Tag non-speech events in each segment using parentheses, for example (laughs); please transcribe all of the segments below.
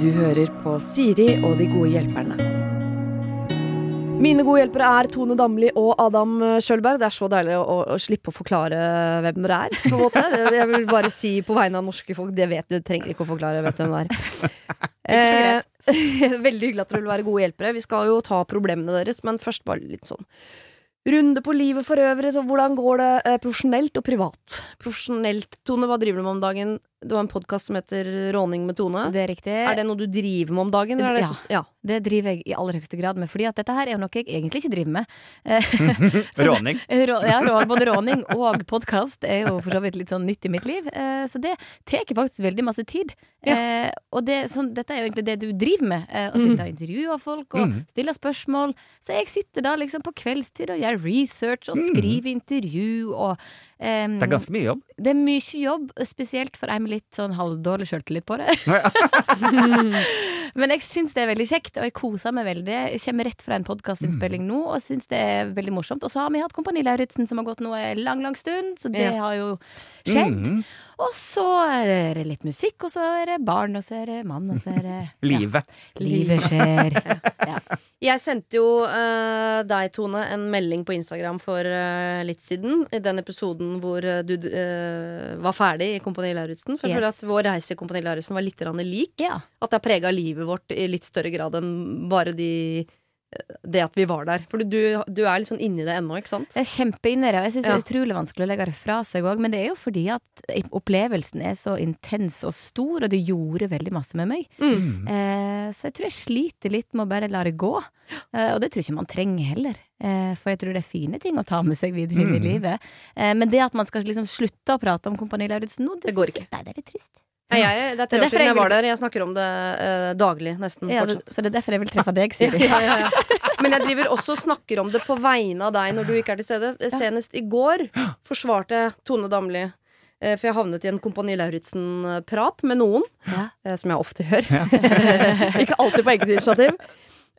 Du hører på Siri og de gode hjelperne. Mine gode hjelpere er Tone Damli og Adam Sjølberg. Det er så deilig å, å slippe å forklare hvem dere er. På en måte. Jeg vil bare si på vegne av norske folk, det vet du, trenger ikke å forklare vet hvem det er. Eh, (laughs) veldig hyggelig at dere vil være gode hjelpere. Vi skal jo ta problemene deres, men først bare litt sånn Runde på livet for øvrig. Så hvordan går det eh, profesjonelt og privat? Profesjonelt, Tone, hva driver du med om dagen? Du har en podkast som heter Råning med Tone. Det er riktig. Er det noe du driver med om dagen? eller det Ja. så- ja. Det driver jeg i aller høyeste grad med, fordi at dette her er jo noe jeg egentlig ikke driver med. Eh, (laughs) Råning. (laughs) Rå, ja, både råning og podkast er jo for så vidt litt sånn nytt i mitt liv. Eh, så det tar faktisk veldig masse tid. Ja. og det, så, dette er jo egentlig det du driver med. Eh, å sitte og intervjue folk og Mm. stille spørsmål. Så jeg sitter da liksom på kveldstid og gjør research og skriver intervju og em, Det er ganske mye jobb. det er mye jobb, spesielt for ei med litt sånn halvdårlig sjøltillit på det. (laughs) (laughs) Men jeg syns det er veldig kjekt, og jeg koser meg veldig. Jeg kommer rett fra en podkastinnspilling nå og syns det er veldig morsomt. Og så har vi hatt Kompani Lauritzen som har gått nå en lang, lang stund, så det Ja. har jo skjedd. Mm. Og så er det litt musikk, og så er det barn, og så er det mann, og så er det (laughs) Livet. Livet skjer. Ja. Jeg sendte jo uh, deg, Tone, en melding på Instagram for uh, litt siden. I den episoden hvor uh, du var ferdig i Kompani Lauritzen. For jeg Yes. føler at vår reise i Kompani Lauritzen var litt lik. ja. At det har prega livet vårt i litt større grad enn bare de det at vi var der. For du, du er litt sånn inni det ennå, ikke sant? Jeg er kjempeinne i det, og jeg syns det er utrolig vanskelig å legge det fra seg òg. Men det er jo fordi at opplevelsen er så intens og stor, og det gjorde veldig masse med meg. Mm. Eh, så jeg tror jeg sliter litt med å bare la det gå. Eh, og det tror jeg ikke man trenger heller. Eh, for jeg tror det er fine ting å ta med seg videre inn i Mm. livet. Eh, men det at man skal liksom slutte å prate om Kompani Lauritzen nå, det, Det går ikke. jeg- Nei, det er litt trist. Nei, jeg, det er tre Det år siden jeg var der. Jeg snakker om det eh, daglig, nesten. Ja, det, så det er derfor jeg vil treffe deg, Siri. (laughs) Ja, ja, ja. Men jeg driver også og snakker om det på vegne av deg når du ikke er til stede. Senest i går forsvarte jeg Tone Damli. eh, For jeg havnet i en Kompani Lauritzen-prat med noen, Ja. eh, som jeg ofte gjør. (laughs) ikke alltid på eget initiativ.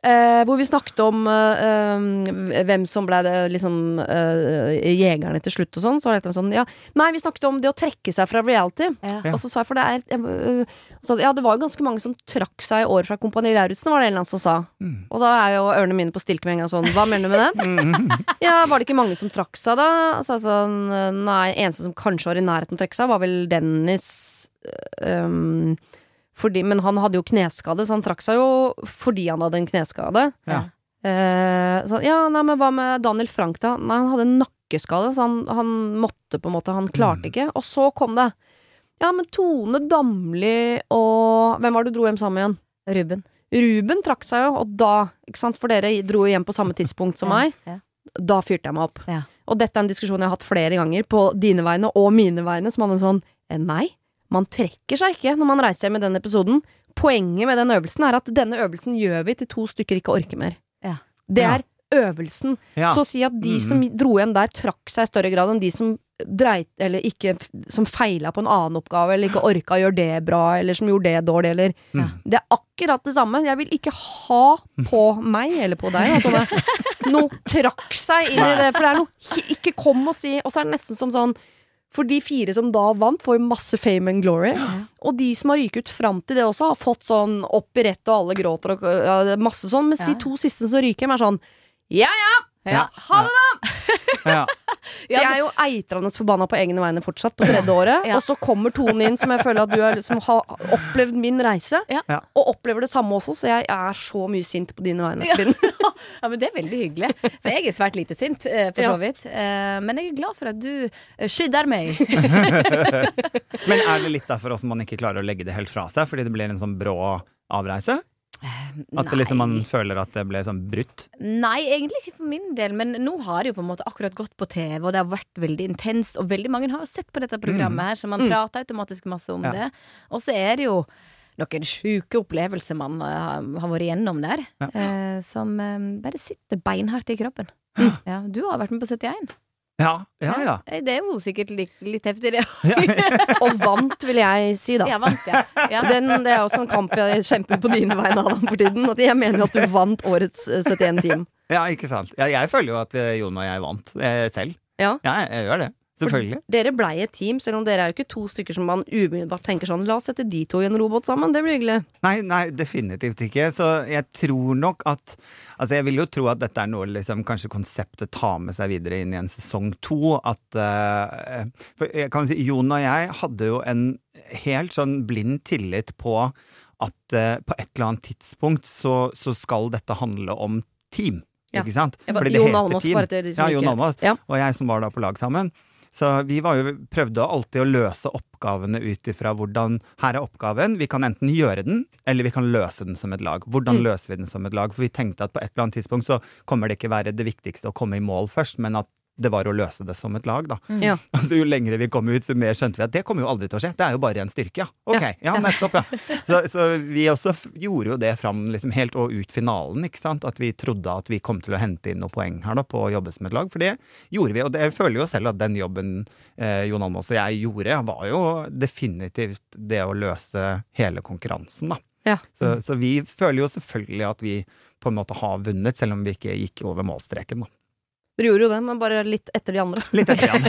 Eh, hvor vi snakket om eh, eh, hvem som ble det, liksom, eh, jegerne til slutt og sånn. Så var det sånn, ja. Nei, vi snakket om det å trekke seg fra reality. Ja. Og så sa jeg, for det er jeg, øh, så, Ja, det var jo ganske mange som trakk seg i år fra Kompani Lauritzen, var det en eller annen som sa. Mm. Og da er jo ørene mine på stilke med en gang sånn, hva mener du med det? Mhm. Ja, var det ikke mange som trakk seg da? Så jeg sånn, nei, eneste som kanskje var i nærheten av å trekke seg, var vel Dennis øhm, fordi, Men han hadde jo kneskade, så han trakk seg jo fordi han hadde en kneskade. Ja. Eh, så ja, nei, men hva med Daniel Frank, da? Nei, han hadde en nakkeskade, så han, han måtte på en måte Han klarte Mm. ikke. Og så kom det. Ja, men Tone Damli og Hvem var det du dro hjem sammen igjen? Ruben. Ruben trakk seg jo, og da, ikke sant, for dere dro jo hjem på samme tidspunkt som meg, Ja. da fyrte jeg meg opp. Ja. Og dette er en diskusjon jeg har hatt flere ganger på dine vegne og mine vegne, som hadde en sånn eh, Nei, man trekker seg ikke når man reiser hjem i den episoden. Poenget med den øvelsen er at denne øvelsen gjør vi til to stykker ikke orker mer. Ja. Det Ja. er øvelsen. Ja. Så å si at de Mhm. som dro hjem der, trakk seg i større grad enn de som dreit Eller ikke Som feila på en annen oppgave, eller ikke orka å gjøre det bra, eller som gjorde det dårlig, eller ja. Det er akkurat det samme. Jeg vil ikke ha på meg, eller på deg, da, Tone, (laughs) noe trakk seg inn i det. For det er noe Ikke kom og si Og så er det nesten som sånn for de fire som da vant, får jo masse fame and glory. Og de som har ryket ut fram til det også, har fått sånn opp i rett, og alle gråter og ja, er masse sånn. Mens Ja. de to siste som ryker hjem, er sånn ja ja, Ja. ha det da! (laughs) Så jeg er jo eitrende forbanna på egne vegne fortsatt, på tredje året. (laughs) Ja. Og så kommer Tone inn, som jeg føler at du er, som har opplevd min reise. Og opplever det samme også, så jeg er så mye sint på dine vegne. Ja. (laughs) Ja, men det er veldig hyggelig. For jeg er svært lite sint, eh, for så vidt. Eh, Men jeg er glad for at du eh, skydder meg. (laughs) Men er det litt derfor også man ikke klarer å legge det helt fra seg, fordi det blir en sånn brå avreise? At det liksom man føler at det ble sånn brutt? Nei, egentlig ikke for min del. Men nå har det jo på en måte akkurat gått på TV, og det har vært veldig intenst. Og veldig mange har jo sett på dette programmet her, så man Mm. prater automatisk masse om Ja. det. Og så er det jo noen sjuke opplevelser man eh, har- vært igjennom der, Ja. eh, som eh, bare sitter beinhardt i kroppen. Ja, du har vært med på 71. Ja, ja, ja. Eh, Det er jo sikkert litt, litt heftig, det. ja. (laughs) Og vant, vil jeg si, da. Jeg vant, ja. ja. Den, det er også en kamp jeg kjemper på dine vegne Adam, for tiden. At jeg mener at du vant årets eh, 71 Team. ja ikke sant. Ja, jeg føler jo at eh, Jon og jeg vant eh, selv. Ja. jeg gjør det. Selvfølgelig. Dere blei et team, selv om dere er jo ikke to stykker som man umiddelbart tenker sånn La oss sette de to i en robot sammen, det blir hyggelig. Nei, nei, definitivt ikke. Så jeg tror nok at Altså, jeg vil jo tro at dette er noe liksom kanskje konseptet tar med seg videre inn i en sesong to. At uh, For jeg kan si, Jon og jeg hadde jo en helt sånn blind tillit på at uh, på et eller annet tidspunkt så, så skal dette handle om team. Ja. Ikke sant? Fordi det Jon Almaas, bare til de som Ja, Jon Almaas. Ja. Og jeg som var da på lag sammen. Så vi var jo, prøvde alltid å løse oppgavene ut ifra hvordan Her er oppgaven. Vi kan enten gjøre den, eller vi kan løse den som et lag. Hvordan Mm. løser vi den som et lag? For vi tenkte at på et eller annet tidspunkt så kommer det ikke være det viktigste å komme i mål først, men at det var å løse det som et lag, da. Ja. (laughs) Altså Jo lengre vi kom ut, så mer skjønte vi at det kommer jo aldri til å skje. Det er jo bare en styrke, ja. Ok, Ja. ja, nettopp, ja. (laughs) Så, så vi også gjorde jo det fram liksom helt og ut finalen, ikke sant. At vi trodde at vi kom til å hente inn noen poeng her da på å jobbe som et lag. For det gjorde vi, og det, jeg føler jo selv at den jobben eh, Jon Almaas og jeg gjorde, var jo definitivt det å løse hele konkurransen, da. Ja. Så, så vi føler jo selvfølgelig at vi på en måte har vunnet, selv om vi ikke gikk over målstreken, da. Dere gjorde jo det, men bare litt etter de andre. Litt etter igjen.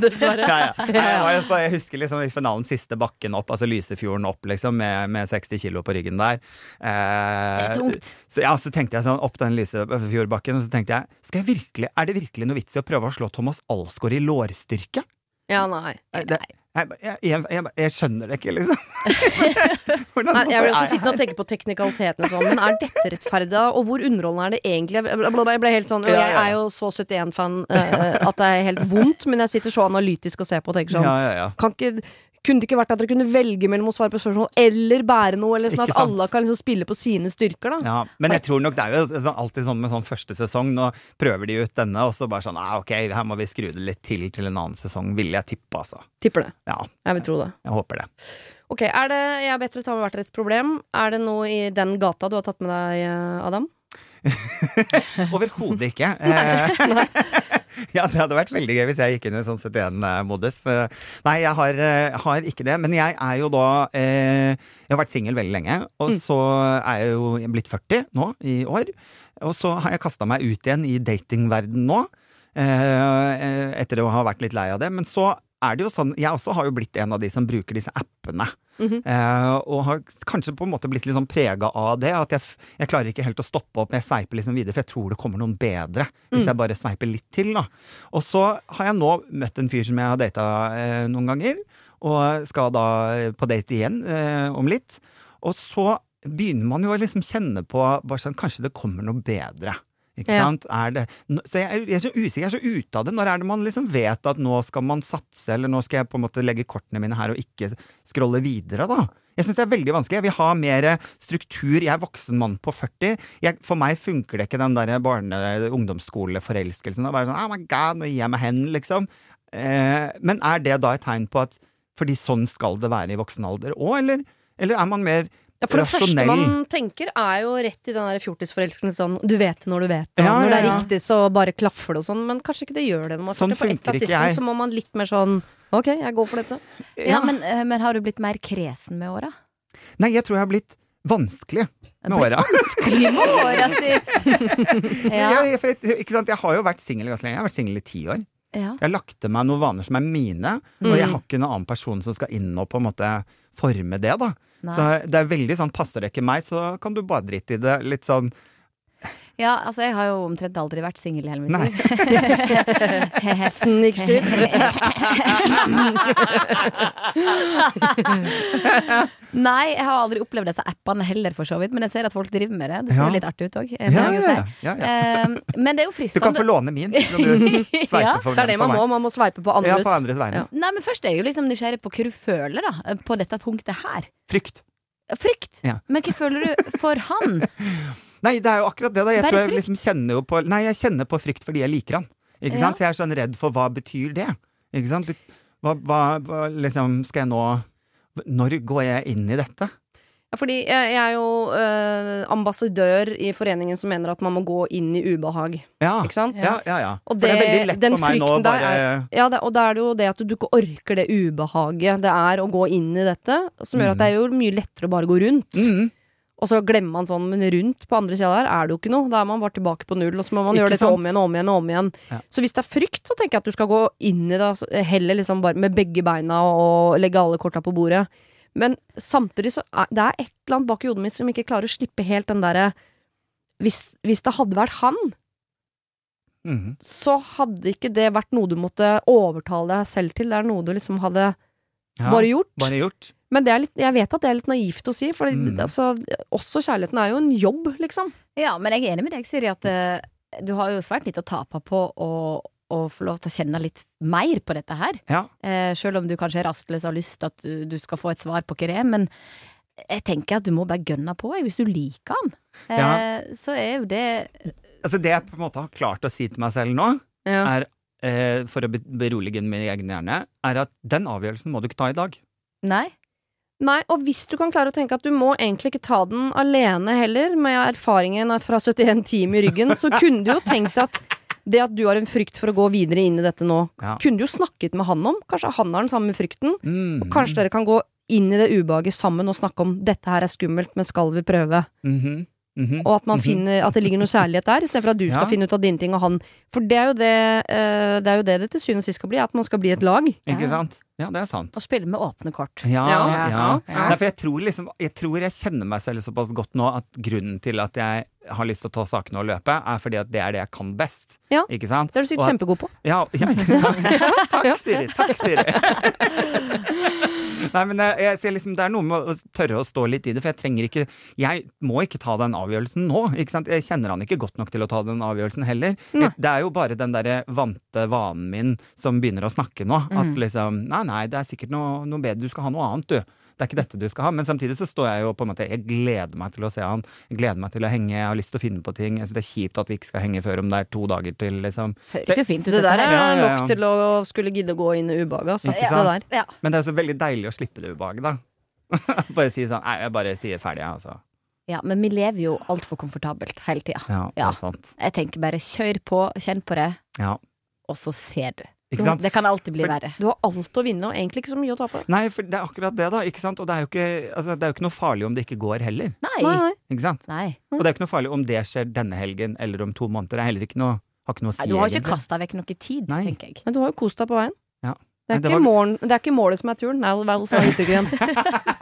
(laughs) Dessverre. ja, ja. Jeg, husker liksom i finalen siste bakken opp, altså Lysefjorden opp, liksom, med, med 60 kilo på ryggen der. Det Eh, er tungt. så, ja, så tenkte jeg sånn opp den Lysefjordbakken, og så tenkte jeg, skal jeg virkelig, er det virkelig noe vits i å prøve å slå Thomas Alsgaard i lårstyrke? Ja, nei. Nei, Det, jeg, jeg, jeg, jeg, skjønner det ikke, liksom. (laughs) Hvordan, Nei, jeg vil også sittende sitte og tenke på teknikalitetene sånn, men er dette rettferdig, da? Og hvor underholdende er det egentlig? Jeg ble, helt sånn, og jeg er jo så 71-fan at det er helt vondt, men jeg sitter så analytisk og ser på og tenker sånn Ja, ja, ja. kan ikke, kunne det ikke vært at dere kunne velge mellom å svare på spørsmål eller bære noe, eller sånn at alle kan liksom spille på sine styrker, da? Ja, men jeg tror nok det er jo sånn- alltid sånn med sånn første sesong. Nå prøver de ut denne, og så bare sånn ah, ok, her må vi skru det litt til til en annen sesong, vil jeg tippe, altså. Tipper det. Ja, Jeg vil tro det. jeg håper det. Ok, er det, Jeg bedt dere ta med hvert deres problem. Er det noe i den gata du har tatt med deg, eh, Adam? (laughs) Overhodet ikke. (laughs) Eh, (laughs) ja, det hadde vært veldig gøy hvis jeg gikk inn i sånn 71-modus. Eh, Nei, jeg har, eh, har ikke det. Men jeg er jo da eh, Jeg har vært singel veldig lenge, og Mm. så er jeg jo blitt 40 nå i år. Og så har jeg kasta meg ut igjen i datingverden nå, eh, etter å ha vært litt lei av det. Men så er det jo sånn Jeg også har jo blitt en av de som bruker disse appene. Mm -hmm. uh, og har kanskje på en måte blitt litt sånn prega av det. At jeg, jeg klarer ikke helt å stoppe opp, men jeg sveiper liksom videre, for jeg tror det kommer noen bedre. Hvis Mm. jeg bare sveiper litt til, da. Og så har jeg nå møtt en fyr som jeg har data uh, noen ganger, og skal da eh, på date igjen uh, om litt. Og så begynner man jo å liksom kjenne på bare sånn, kanskje det kommer noe bedre. Ikke Ja. sant? Er det, så jeg, jeg er så usikker, jeg er så ute av det. Når er det man liksom vet at nå skal man satse, eller nå skal jeg på en måte legge kortene mine her og ikke scrolle videre, da? Jeg syns det er veldig vanskelig. Jeg vil ha mer struktur. Jeg er voksen mann på 40. Jeg, for meg funker det ikke den der barne-ungdomsskoleforelskelsen. Å være sånn oh my god, nå gir jeg meg hen, liksom. Eh, men er det da et tegn på at fordi sånn skal det være i voksen alder òg, eller, eller er man mer Ja, for det første man tenker, er jo rett i den der fjortisforelskelsen sånn Du vet det når du vet det, Ja, når det er riktig, så bare klaffer det og sånn. Men kanskje ikke det gjør det når man Sånn 40. På et eller funker annet ikke jeg. så må man litt mer sånn Ok, jeg går for dette. Ja, men, eh, men har du blitt mer kresen med åra? Nei, jeg tror jeg har blitt vanskelig med åra. Vanskelig med åra, (laughs) si! Ja. Jeg, jeg, ikke sant? jeg har jo vært singel ganske lenge. Jeg har vært singel i ti år. ja. Jeg har lagt til meg noen vaner som er mine, og Mm. jeg har ikke noen annen person som skal inn og på en måte forme det, da. Nei. Så det er veldig sånn, passer det ikke meg, så kan du bare drite i det. Litt sånn ja, altså jeg har jo omtrent aldri vært singel i hele mitt liv. (laughs) Snikskryt. (laughs) Nei, jeg har aldri opplevd disse appene heller, for så vidt. Men jeg ser at folk driver med det. Det ser Ja. jo litt artig ut òg. ja, ja, ja, ja. Men det er jo Du kan få låne min. Du (laughs) Ja, for, Det er det man må. Man må sveipe på andres. Ja, på andres vegne. Ja. Nei, men først er jeg jo liksom nysgjerrig på hva du føler da på dette punktet her. Frykt. Frykt. Ja. Men hva føler du for han? Nei, det er jo akkurat det, da. Jeg Bare tror jeg frykt? liksom kjenner jo på Nei, jeg kjenner på frykt fordi jeg liker han. Ikke Ja. sant? Så jeg er sånn redd for hva betyr det? Ikke sant? Hva, hva, hva liksom Skal jeg nå Når går jeg inn i dette? Ja, fordi jeg, jeg er jo eh, ambassadør i foreningen som mener at man må gå inn i ubehag. Ja. Ikke sant? Ja, ja, ja. Og For det er det- veldig lett den for meg nå å frykten der bare Ja, det, og da er det jo det at du ikke orker det ubehaget det er å gå inn i dette, som gjør at det er jo mye lettere å bare gå rundt. mm, Og så glemmer man sånn, men rundt på andre sida der er det jo ikke noe. Da er man bare tilbake på null, og så må man Ikke gjøre dette sant? om igjen og om igjen og om igjen. Ja. Så hvis det er frykt, så tenker jeg at du skal gå inn i det, altså, heller liksom bare med begge beina og legge alle korta på bordet. Men samtidig så er det er et eller annet bak i hodet mitt som ikke klarer å slippe helt den derre hvis, hvis det hadde vært han, Mhm. så hadde ikke det vært noe du måtte overtale deg selv til. Det er noe du liksom hadde Ja, bare gjort. Bare gjort. Men det er litt, jeg vet at det er litt naivt å si, for Mm. altså, også kjærligheten er jo en jobb, liksom. Ja, men jeg er enig med deg, Siri, at uh, du har jo svært litt å tape på å, å få lov til å kjenne litt mer på dette her. Ja. Eh, selv om du kanskje er rastløs og har lyst til at du, du skal få et svar på hva det er. Men jeg tenker at du må bare gønne på, jeg, hvis du liker han. Eh, Ja. Så er jo det Altså, det jeg på en måte har klart å si til meg selv nå, Ja. er, eh, for å be- berolige min egen hjerne, er at den avgjørelsen må du ikke ta i dag. Nei. Nei, og hvis du kan klare å tenke at du må egentlig ikke ta den alene heller, med erfaringen fra 71 team i ryggen, så kunne du jo tenkt at det at du har en frykt for å gå videre inn i dette nå, Ja. kunne du jo snakket med han om. Kanskje han har den samme frykten. Mm. Og kanskje dere kan gå inn i det ubehaget sammen og snakke om 'dette her er skummelt, men skal vi prøve'? Mhm. Mhm. Og at man Mhm. finner At det ligger noe kjærlighet der, istedenfor at du skal Ja. finne ut av dine ting og han. For det er jo det eh, Det er jo det det til syvende og sist skal bli, at man skal bli et lag. Ikke sant? Ja, det er sant. Å spille med åpne kort. Ja, Ja. ja. Ja. Nei, for jeg tror liksom Jeg tror jeg kjenner meg selv såpass godt nå at grunnen til at jeg har lyst til å ta sakene og løpe, er fordi at det er det jeg kan best. Ja. Ikke sant? Det er du sikkert at- kjempegod på. Ja, (laughs) ja takk, takk, Siri. Takk, Siri. (laughs) Nei, men jeg, jeg ser liksom, det er noe med å tørre å stå litt i det, for jeg trenger ikke Jeg må ikke ta den avgjørelsen nå. ikke sant? Jeg kjenner han ikke godt nok til å ta den avgjørelsen heller. Nei. Det er jo bare den derre vante vanen min som begynner å snakke nå. At Mm. liksom Nei, nei, det er sikkert noe, noe bedre. Du skal ha noe annet, du. Det er ikke dette du skal ha. Men samtidig så står jeg jo på en måte Jeg gleder meg til å se han. Jeg gleder meg til å henge. Jeg har lyst til å finne på ting. Jeg synes det er kjipt at vi ikke skal henge før om det er to dager til, liksom. Høres jo fint ut. Det der er. Ja, ja, ja. nok til å skulle gidde å gå inn i ubehaget, altså. Ikke Det sant? der. Ja. Men det er jo så veldig deilig å slippe det ubehaget, da. (laughs) bare si sånn Nei, jeg bare sier ferdig, jeg, altså. ja, men vi lever jo altfor komfortabelt hele tida. Ja, Ja. Jeg tenker bare kjør på, kjenn på det, Ja. og så ser du. Ikke sant? Det kan alltid bli For- verre. Du har alt å vinne, og egentlig ikke så mye å tape. Nei, for det er akkurat det, da. Ikke sant? Og det er jo ikke, altså, det er jo ikke noe farlig om det ikke går heller. Nei. Nei. Ikke sant? Nei. Og det er jo ikke noe farlig om det skjer denne helgen eller om to måneder. Det er heller ikke noe, har ikke noe å si, Nei, Du har jo ikke kasta vekk noe tid, Nei. tenker jeg. Men du har jo kost deg på veien. Ja. Det er, det ikke var- målen, det er ikke målet som er turen. Nei, hva er uttrykket? (laughs)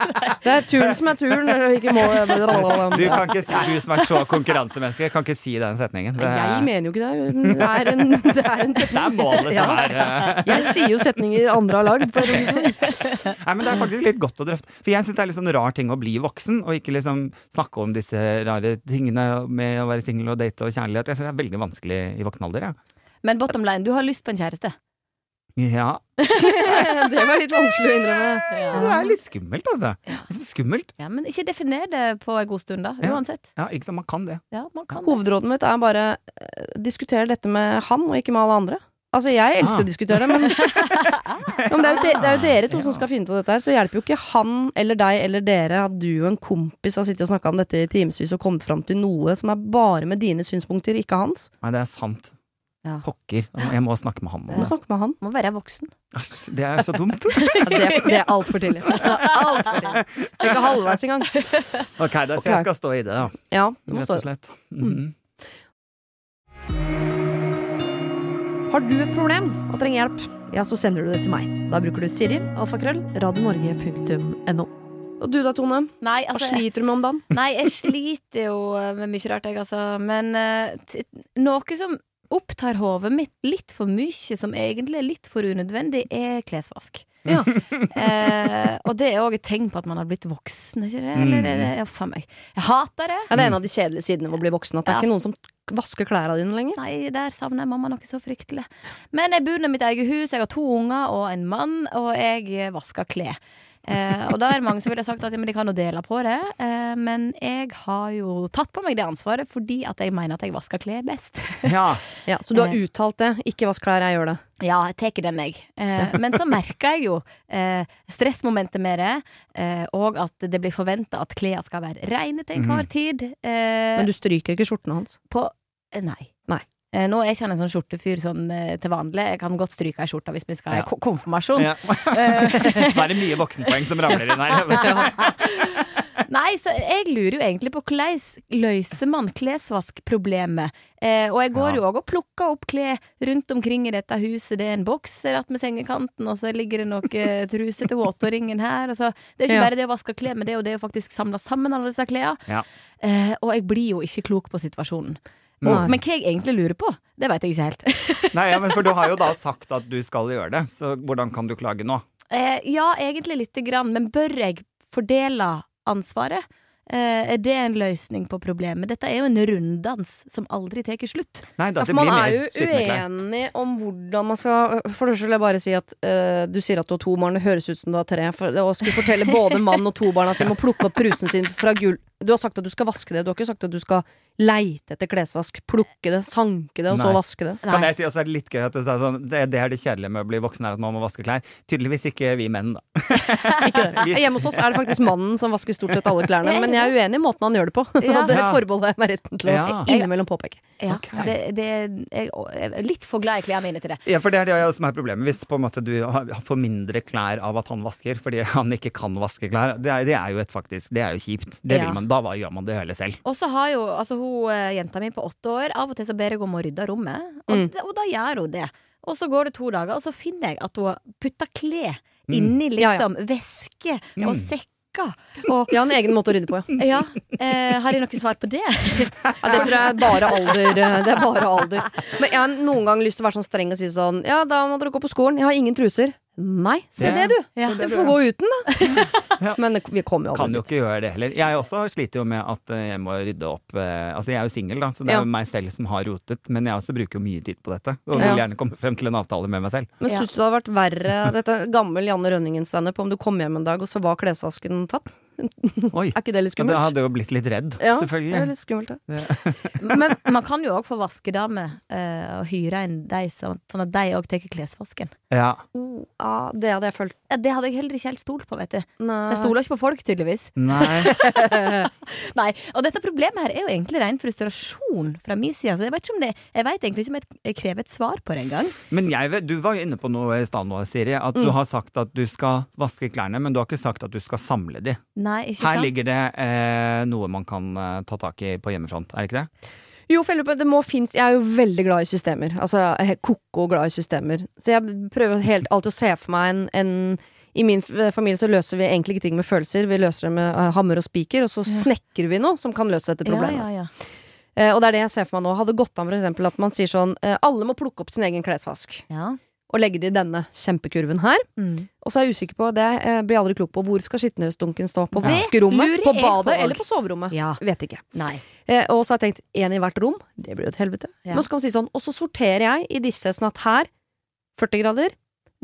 Det er turen som er turen, ikke målet. Du kan ikke si, du som er så konkurransemenneske, kan ikke si den setningen. Det Jeg er, mener jo ikke det. Det er en, det er en det er målet Ja. som er eh, Jeg sier jo setninger andre har lagd. Nei, men det er faktisk litt godt å drøfte. For jeg syns det er litt sånn rar ting å bli voksen, og ikke liksom snakke om disse rare tingene med å være singel og date og kjærlighet. Jeg syns det er veldig vanskelig i voksen alder, jeg. Men bottom line, du har lyst på en kjæreste. Ja. (laughs) Det var litt vanskelig å innrømme. Det er litt skummelt, altså. Er skummelt. Ja, Men ikke definer det på en god stund, da. Uansett. Ja, ikke sant, man kan det. Ja, man kan det. Hovedrådet mitt er bare eh, diskutere dette med han, og ikke med alle andre. Altså, jeg elsker Ah. å diskutere, men, (laughs) (laughs) men det, er jo de, det er jo dere to Ja. som skal finne ut av dette her, så hjelper jo ikke han eller deg eller dere at du og en kompis har sittet og snakka om dette i timevis og kommet fram til noe som er bare med dine synspunkter, ikke hans. Nei, det er sant. Ja. Pokker. Jeg må snakke med han om må det. snakke med han. Må være voksen. Æsj, det er så dumt. (laughs) Ja, det, er- det er altfor tidlig. Alt for tidlig. Ikke halvveis engang. (laughs) Ok, da, så jeg skal stå i det, da. Ja, du må Rett og slett. Mhm. Har du et problem og trenger hjelp, ja, så sender du det til meg. Da bruker du Siri, alfakrøll, radionorge.no. Og du da, Tone? Nei, Hva altså sliter du med om dagen? Nei, jeg sliter jo med mye rart, jeg, altså. Men uh, t noe som opptar hodet mitt litt for mye, som egentlig er litt for unødvendig, er klesvask. Ja. (laughs) eh, og det er òg et tegn på at man har blitt voksen, ikke det? Eller er det ja, faen meg. Jeg hater det. Ja, det er en av de kjedelige sidene ved å bli voksen. At det er ikke noen som vasker klærne dine lenger. Nei, der savner jeg mamma noe så fryktelig. Men jeg bor i mitt eget hus, jeg har to unger og en mann, og jeg vasker klær. Eh, og da er det mange som ville sagt at ja, men de kan jo dele på det, eh, men jeg har jo tatt på meg det ansvaret fordi at jeg mener at jeg vasker klær best. (laughs) Ja. Ja, så du har Eh. uttalt det. Ikke vask klær, jeg gjør det. Ja, jeg tar den, jeg. Eh, (laughs) men så merker jeg jo eh, stressmomentet med det, eh, og at det blir forventa at klærne skal være reine til enhver tid. Eh, Men du stryker ikke skjortene hans. på Nei. Nei. Eh, nå er jeg ikke han en sånn skjortefyr sånn eh, til vanlig. Jeg kan godt stryke ei skjorte hvis vi skal ha Ja. konfirmasjon. ja. (laughs) Nå er det mye voksenpoeng som ramler inn her. (laughs) Nei, så jeg lurer jo egentlig på hvordan løser man klesvaskproblemet? Eh, og jeg går Ja. jo òg og plukker opp klær rundt omkring i dette huset. Det er en bokser attmed sengekanten, og så ligger det noe truse til våtåringen her. Og så, det er ikke Ja. bare det å vaske klær, men det er jo det å faktisk samle sammen alle disse klærne. Ja. Eh, og jeg blir jo ikke klok på situasjonen. Nei. Og, men hva jeg egentlig lurer på, det veit jeg ikke helt. (laughs) Nei, ja, men For du har jo da sagt at du skal gjøre det, så hvordan kan du klage nå? Eh, ja, egentlig lite grann, men bør jeg fordele ansvaret? Eh, er det en løsning på problemet? Dette er jo en runddans som aldri tar slutt. Nei, da, Ja, man er mer jo uenig om hvordan man skal For det første vil jeg bare si at eh, du sier at du har to barn. Det høres ut som du har tre. For, å skulle fortelle både mann og to barn at de må plukke opp trusen sin fra gulv Du har sagt at du skal vaske det. Du har ikke sagt at du skal leite etter klesvask. Plukke det, sanke det, og så vaske det. Kan Nei. jeg si også er det litt gøy at du sa sånn det, det er det kjedelige med å bli voksen, er at man må vaske klær. Tydeligvis ikke vi menn, da. (laughs) Ikke det. Hjemme hos oss er det faktisk mannen som vasker stort sett alle klærne. Er Men jeg er uenig i måten han gjør det på. Ja. (laughs) Og det forbeholder jeg meg retten til å Ja. innimellom påpeke. Ja, okay. det, det, jeg er litt for glad i klærne mine til det. Ja, for det er det som er problemet. Hvis på en måte du får mindre klær av at han vasker fordi han ikke kan vaske klær, det er, det er jo et faktisk Det er jo kjipt. Det vil man, da gjør man det hele selv. Og så har jo altså hun eh, jenta mi på åtte år Av og til så ber jeg om å rydde rommet, og, Mm. og da gjør hun det. Og så går det to dager, og så finner jeg at hun putter klær Mm. inni Ja, ja. liksom vesker Mm. og sekk Og ja, en egen måte å rydde på, ja. (laughs) ja, eh, har jeg noe svar på det? (laughs) Ja, det tror jeg er bare alder. eh, Det er bare alder. Men jeg har noen gang lyst til å være sånn streng og si sånn Ja, da må dere gå på skolen. Jeg har ingen truser. Nei, se det, det, du. Ja. Du får gå uten, da. (laughs) (laughs) Men vi kommer jo Kan aldri jo dit. ikke gjøre det heller. Jeg også sliter jo med at eh, jeg må rydde opp eh, Altså, jeg er jo singel, da, så det er Ja. jo meg selv som har rotet. Men jeg også bruker jo mye tid på dette. Og vil gjerne komme frem til en avtale med meg selv. Men Ja. syns du det hadde vært verre, dette gammel Janne Rønningen-standup, om du kom hjem en dag, og så var klesvasken tatt? (laughs) Oi. Er ikke det litt skummelt? hadde jo blitt litt redd, Ja, det er litt skummelt, ja. (laughs) Men man kan jo òg få vaskedame uh, og hyre inn de sånn at de òg tar klesvasken. Ja. Uh, ah, det hadde jeg følt. Ja, det hadde jeg heller ikke helt stolt på, vet du. Så jeg stoler ikke på folk, tydeligvis. Nei. (laughs) Nei, og dette problemet her er jo egentlig ren frustrasjon fra min side. Så jeg vet, ikke om det, jeg vet egentlig ikke om jeg- krever et svar på det engang. Men jeg, vet- du var jo inne på noe i stad nå, Siri. At du Mm. har sagt at du skal vaske klærne, men du har ikke sagt at du skal samle de. Nei, ikke Her sant? ligger det eh, noe man kan eh, ta tak i på hjemmefront, er det ikke det? Jo, for det må finnes Jeg er jo veldig glad i systemer. Altså jeg er koko glad i systemer. Så jeg prøver helt alltid å se for meg en, en I min familie så løser vi egentlig ikke ting med følelser. Vi løser det med uh, hammer og spiker, og så Ja. snekrer vi noe som kan løse dette problemet. Ja, ja, ja. Eh, og det er det jeg ser for meg nå. Hadde gått an for eksempel at man sier sånn uh, Alle må plukke opp sin egen klesvask. Og legge det i denne kjempekurven her. Mm. Og så er jeg usikker på, det jeg blir aldri klok på, hvor skal skittenhusdunken stå? På vaskerommet? På badet? på. Eller på soverommet? ja. Vet ikke. Nei. Eh, og så har jeg tenkt én i hvert rom. Det blir jo et helvete. Ja. Nå skal man si sånn, Og så sorterer jeg i disse sånn at her 40 grader.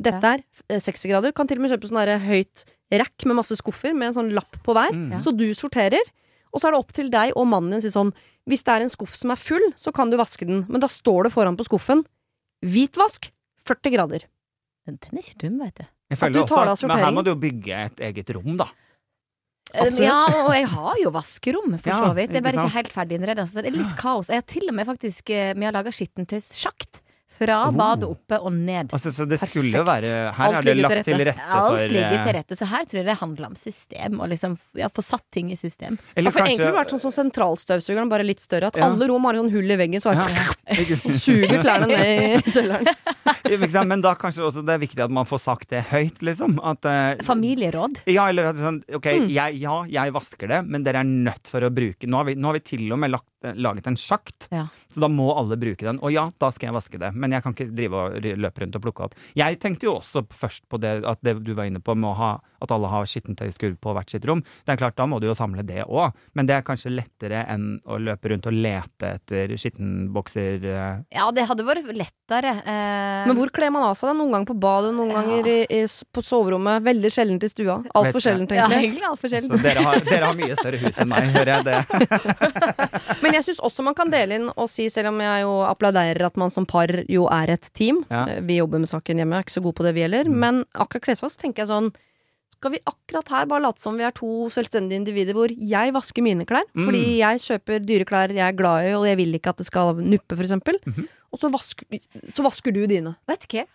Dette er eh, 60 grader. Kan til og med kjøpe sånn høyt rack med masse skuffer med en sånn lapp på hver. Mm. Så du sorterer. Og så er det opp til deg og mannen din å si sånn Hvis det er en skuff som er full, så kan du vaske den. Men da står det foran på skuffen hvitvask 40 grader. Den, den er ikke dum, vet du. At du tar deg av men her må du jo bygge et eget rom, da. Absolutt. Ja, og jeg har jo vaskerom, for så vidt. Det er bare ikke helt ferdig innredet. Så det er litt kaos. Jeg har til og med faktisk eh, Vi har laga skittentøyssjakt. Fra bad badet oppe og ned. Altså, så det skulle jo være Her Alt er det lagt til rette. for Alt ligger eh, til rette, så her tror jeg det handler om system. Og liksom ja, få satt ting i system. Ja, Eller for kanskje egentlig vært sånn som sentralstøvsugeren, bare litt større. At Ja. alle rom har en sånn hull i veggen, så ja, bare (laughs) ja, sant? suger klærne ned i (laughs) sølleren. Men da kanskje også det er viktig at man får sagt det høyt, liksom. At uh, Familieråd. Ja, eller at sånn Ok, Mm. jeg, ja, jeg vasker det, men dere er nødt for å bruke Nå har vi, nå har vi til og med lagt, laget en sjakt, Ja. så da må alle bruke den. Og ja, da skal jeg vaske det, men jeg kan ikke drive og løpe rundt og plukke opp. Jeg tenkte jo også først på det at det du var inne på med å ha, at alle har skittentøyskurv på hvert sitt rom. Det er klart, da må du jo samle det òg, men det er kanskje lettere enn å løpe rundt og lete etter skittenbokser. eh. Ja, det hadde vært lettere. Eh, Men hvor kler man av seg? det? Noen ganger på badet, noen Ja. ganger i, i, på soverommet. Veldig sjeldent i stua. Altfor tenker jeg. ja, egentlig. altfor sjelden. Så dere har, dere har mye større hus enn meg, hører jeg det. (laughs) (laughs) Men jeg syns også man kan dele inn og si, selv om jeg jo applauderer at man som par jo er et team Ja. Eh, Vi jobber med saken hjemme, er ikke så gode på det vi gjelder. Mm. Men akkurat klesvask tenker jeg sånn skal vi akkurat her bare late som vi er to selvstendige individer hvor jeg vasker mine klær? Mm. Fordi jeg kjøper dyre klær jeg er glad i, og jeg vil ikke at det skal nuppe, for eksempel. -hmm. Og så vasker, så vasker du dine. Vet du hva?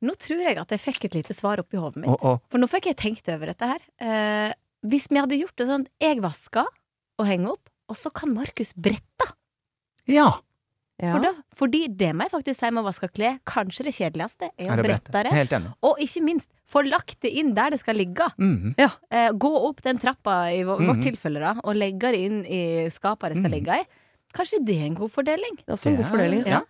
Nå tror jeg at jeg fikk et lite svar oppi hodet mitt. Oh, oh. For nå fikk jeg tenkt over dette her. Eh, hvis vi hadde gjort det sånn at jeg vasker og henger opp, og så kan Markus brette. Ja. Ja. For da, fordi det må jeg faktisk si med å vaske klær. Kanskje det kjedeligste er å Er det brette det. Helt enig. Og ikke minst, få lagt det inn der det skal ligge. Mhm. Eh, gå opp den trappa i vårt vårt -hmm. tilfelle, da, og legge det inn i skapet det skal Mhm. ligge i. Kanskje det er en god fordeling? Det er også en god Ja, fordeling. Ja.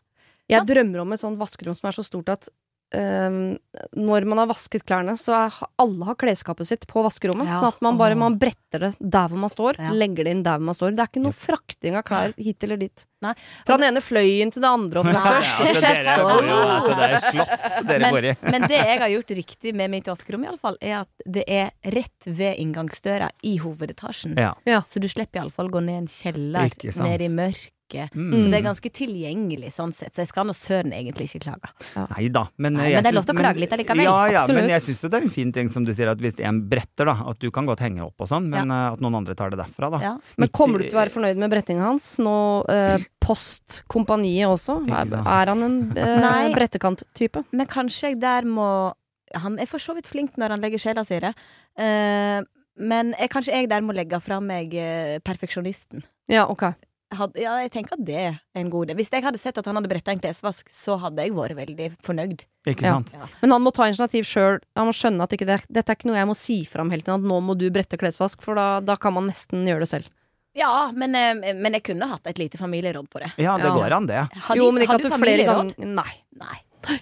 Jeg drømmer om et sånt vaskerom som er så stort at øhm, når man har vasket klærne, så er alle har klesskapet sitt på vaskerommet. Ja. Sånn at man bare man bretter det der hvor man står, Ja. legger det inn der hvor man står. Det er ikke noe frakting av klær hit eller dit. Nei. Fra den ene fløyen til det andre, og fra første til sjette. altså, er. Men, men det jeg har gjort riktig med mitt vaskerom, i alle fall, er at det er rett ved inngangsdøra i hovedetasjen. Ja. Ja. Så du slipper iallfall gå ned en kjeller, ned i mørket. Mm. Så det er ganske tilgjengelig sånn sett, så jeg skal nå søren egentlig ikke klage. Nei da. Men, Nei, jeg men det er lov til å men- klage litt allikevel. Ja, ja, Absolutt. men jeg syns det er en fin ting som du sier, at hvis en bretter, da, at du kan godt henge opp og sånn, men ja. at noen andre tar det derfra, da. Ja. Men kommer du til å være fornøyd med brettinga hans nå eh, post kompaniet også? Er, er han en eh, brettekant-type? Men kanskje jeg der må Han er for så vidt flink når han legger sjela si i det. Eh, men jeg, kanskje jeg der må legge fra meg eh, perfeksjonisten. Ja, ok. Had, ja, jeg tenker at det er en god idé. Hvis jeg hadde sett at han hadde bretta en klesvask, så hadde jeg vært veldig fornøyd. Ikke Ja. sant? Men han må ta initiativ sjøl. Han må skjønne at ikke det, dette er ikke noe jeg må si fram hele tiden. At nå må du brette klesvask, for da, da kan man nesten gjøre det selv. Ja, men, eh, men jeg kunne hatt et lite familieråd på det. Ja, det Ja. går an, det. Har jo, men ikke har at du flere ganger Nei. Nei.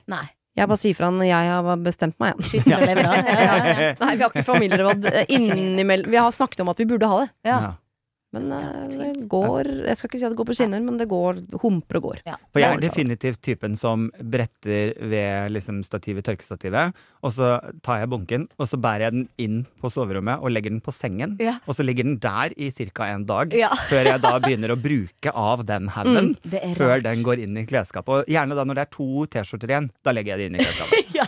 Nei. Jeg bare sier fra når jeg har bestemt meg igjen. (laughs) Ja, ja, ja. Nei, vi har ikke familieråd eh, innimellom. Vi har snakket om at vi burde ha det. Ja. Men eh, det går Jeg skal ikke si at det går på skinner, men det går humper og går. Ja. For jeg er definitivt typen som bretter ved liksom stativet, tørkestativet, og så tar jeg bunken, og så bærer jeg den inn på soverommet og legger den på sengen. Ja. Og så ligger den der i ca. en dag, Ja. (laughs) før jeg da begynner å bruke av den haugen. Er Før den går inn i klesskapet. Og gjerne da når det er to T-skjorter igjen, da legger jeg det inn i klesskapet. (laughs) Ja.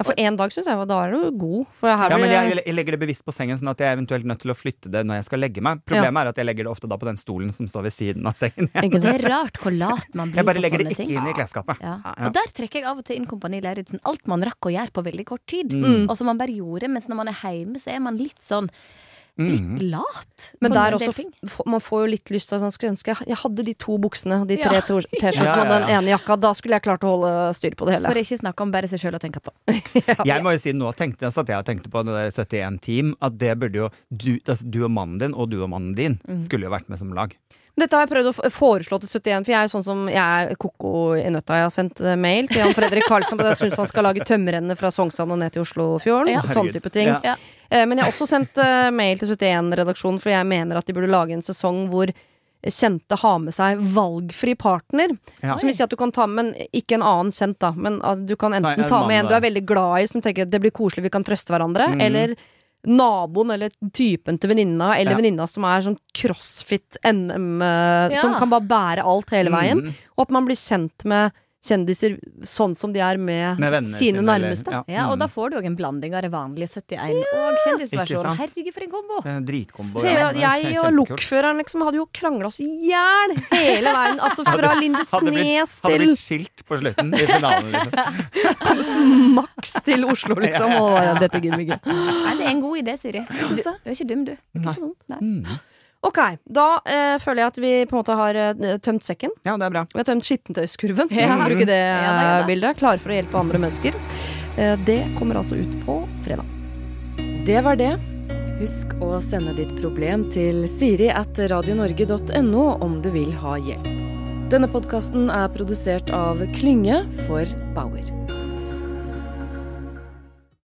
For én dag syns jeg da er du god. For her Ja, blir men jeg, jeg legger det bevisst på sengen, sånn at jeg er eventuelt nødt til å flytte det når jeg skal legge meg. Problemet er at jeg legger det ofte da på den stolen som står ved siden av sengen. (laughs) Ikke Det er rart hvor lat man blir Jeg bare legger det ikke ting. inn i klesskapet. Ja. Ja. Og der trekker jeg av og til inn Kompani Lauritzen. Alt man rakk å gjøre på veldig kort tid. Mm. Og som man bare gjorde. Mens når man er hjemme, så er man litt sånn litt Mm. lat. Men der også, man får jo litt lyst til å skulle ønske jeg, hadde de to buksene, de tre (laughs) T-skjortene Ja, ja, og den ene jakka. Da skulle jeg klart å holde styr på det hele. For ikke snakke om bare seg sjøl å tenke på. (laughs) Jeg må jo si nå tenkte jeg at jeg tenkte på det der 71 Team, at det burde jo du, altså, du og mannen din og du og mannen din Mm. skulle jo vært med som lag. Dette har jeg prøvd å foreslå til 71, for jeg er sånn som jeg er koko i nøtta. Jeg har sendt eh, mail til Jan Fredrik Karlsson på at jeg syns han skal lage tømmerrennet fra Sognsvann og ned til Oslofjorden. Ja. Sånn type ting. Ja. Ja. Eh, Men jeg har også sendt eh, mail til 71-redaksjonen, for jeg mener at de burde lage en sesong hvor kjente har med seg valgfri partner. Ja. Som vil si at du kan ta med, en, ikke en annen kjent, da, men at du kan enten Nei, en ta med en du er veldig glad i, som tenker at det blir koselig, vi kan trøste hverandre, mm. eller naboen eller typen til venninna, eller Ja. venninna som er sånn crossfit-NM, eh, Ja. som kan bare bære alt hele veien. Mm. Og at man blir kjent med kjendiser sånn som de er med, Med venner sine sine, eller- nærmeste. ja. Ja, og Mm. da får du òg en blanding av det vanlige 71 og kjendisversjonen. Herregud, for en kombo! En Dritkombo. Så ja. jeg, jeg og lokføreren liksom hadde jo krangla oss i hjel hele veien. Altså fra Lindesnes til hadde blitt skilt på slutten i finalen. Liksom. maks til Oslo, (laughs) liksom. Og ja, dette gidder vi ikke. Nei, det er en god idé, Siri. Du, syns du er ikke dum, du. Nei. Så dum. Mm. Ok, da eh, føler jeg at vi på en måte har eh, tømt sekken. Ja, det er bra. Vi har tømt skittentøyskurven. (laughs) Ja. Bruke det Ja ja da. bildet. Klare for å hjelpe andre mennesker. Eh, det kommer altså ut på fredag. Det var det. Husk å sende ditt problem til siri at radionorge.no om du vil ha hjelp. Denne podkasten er produsert av Klynge for Bauer.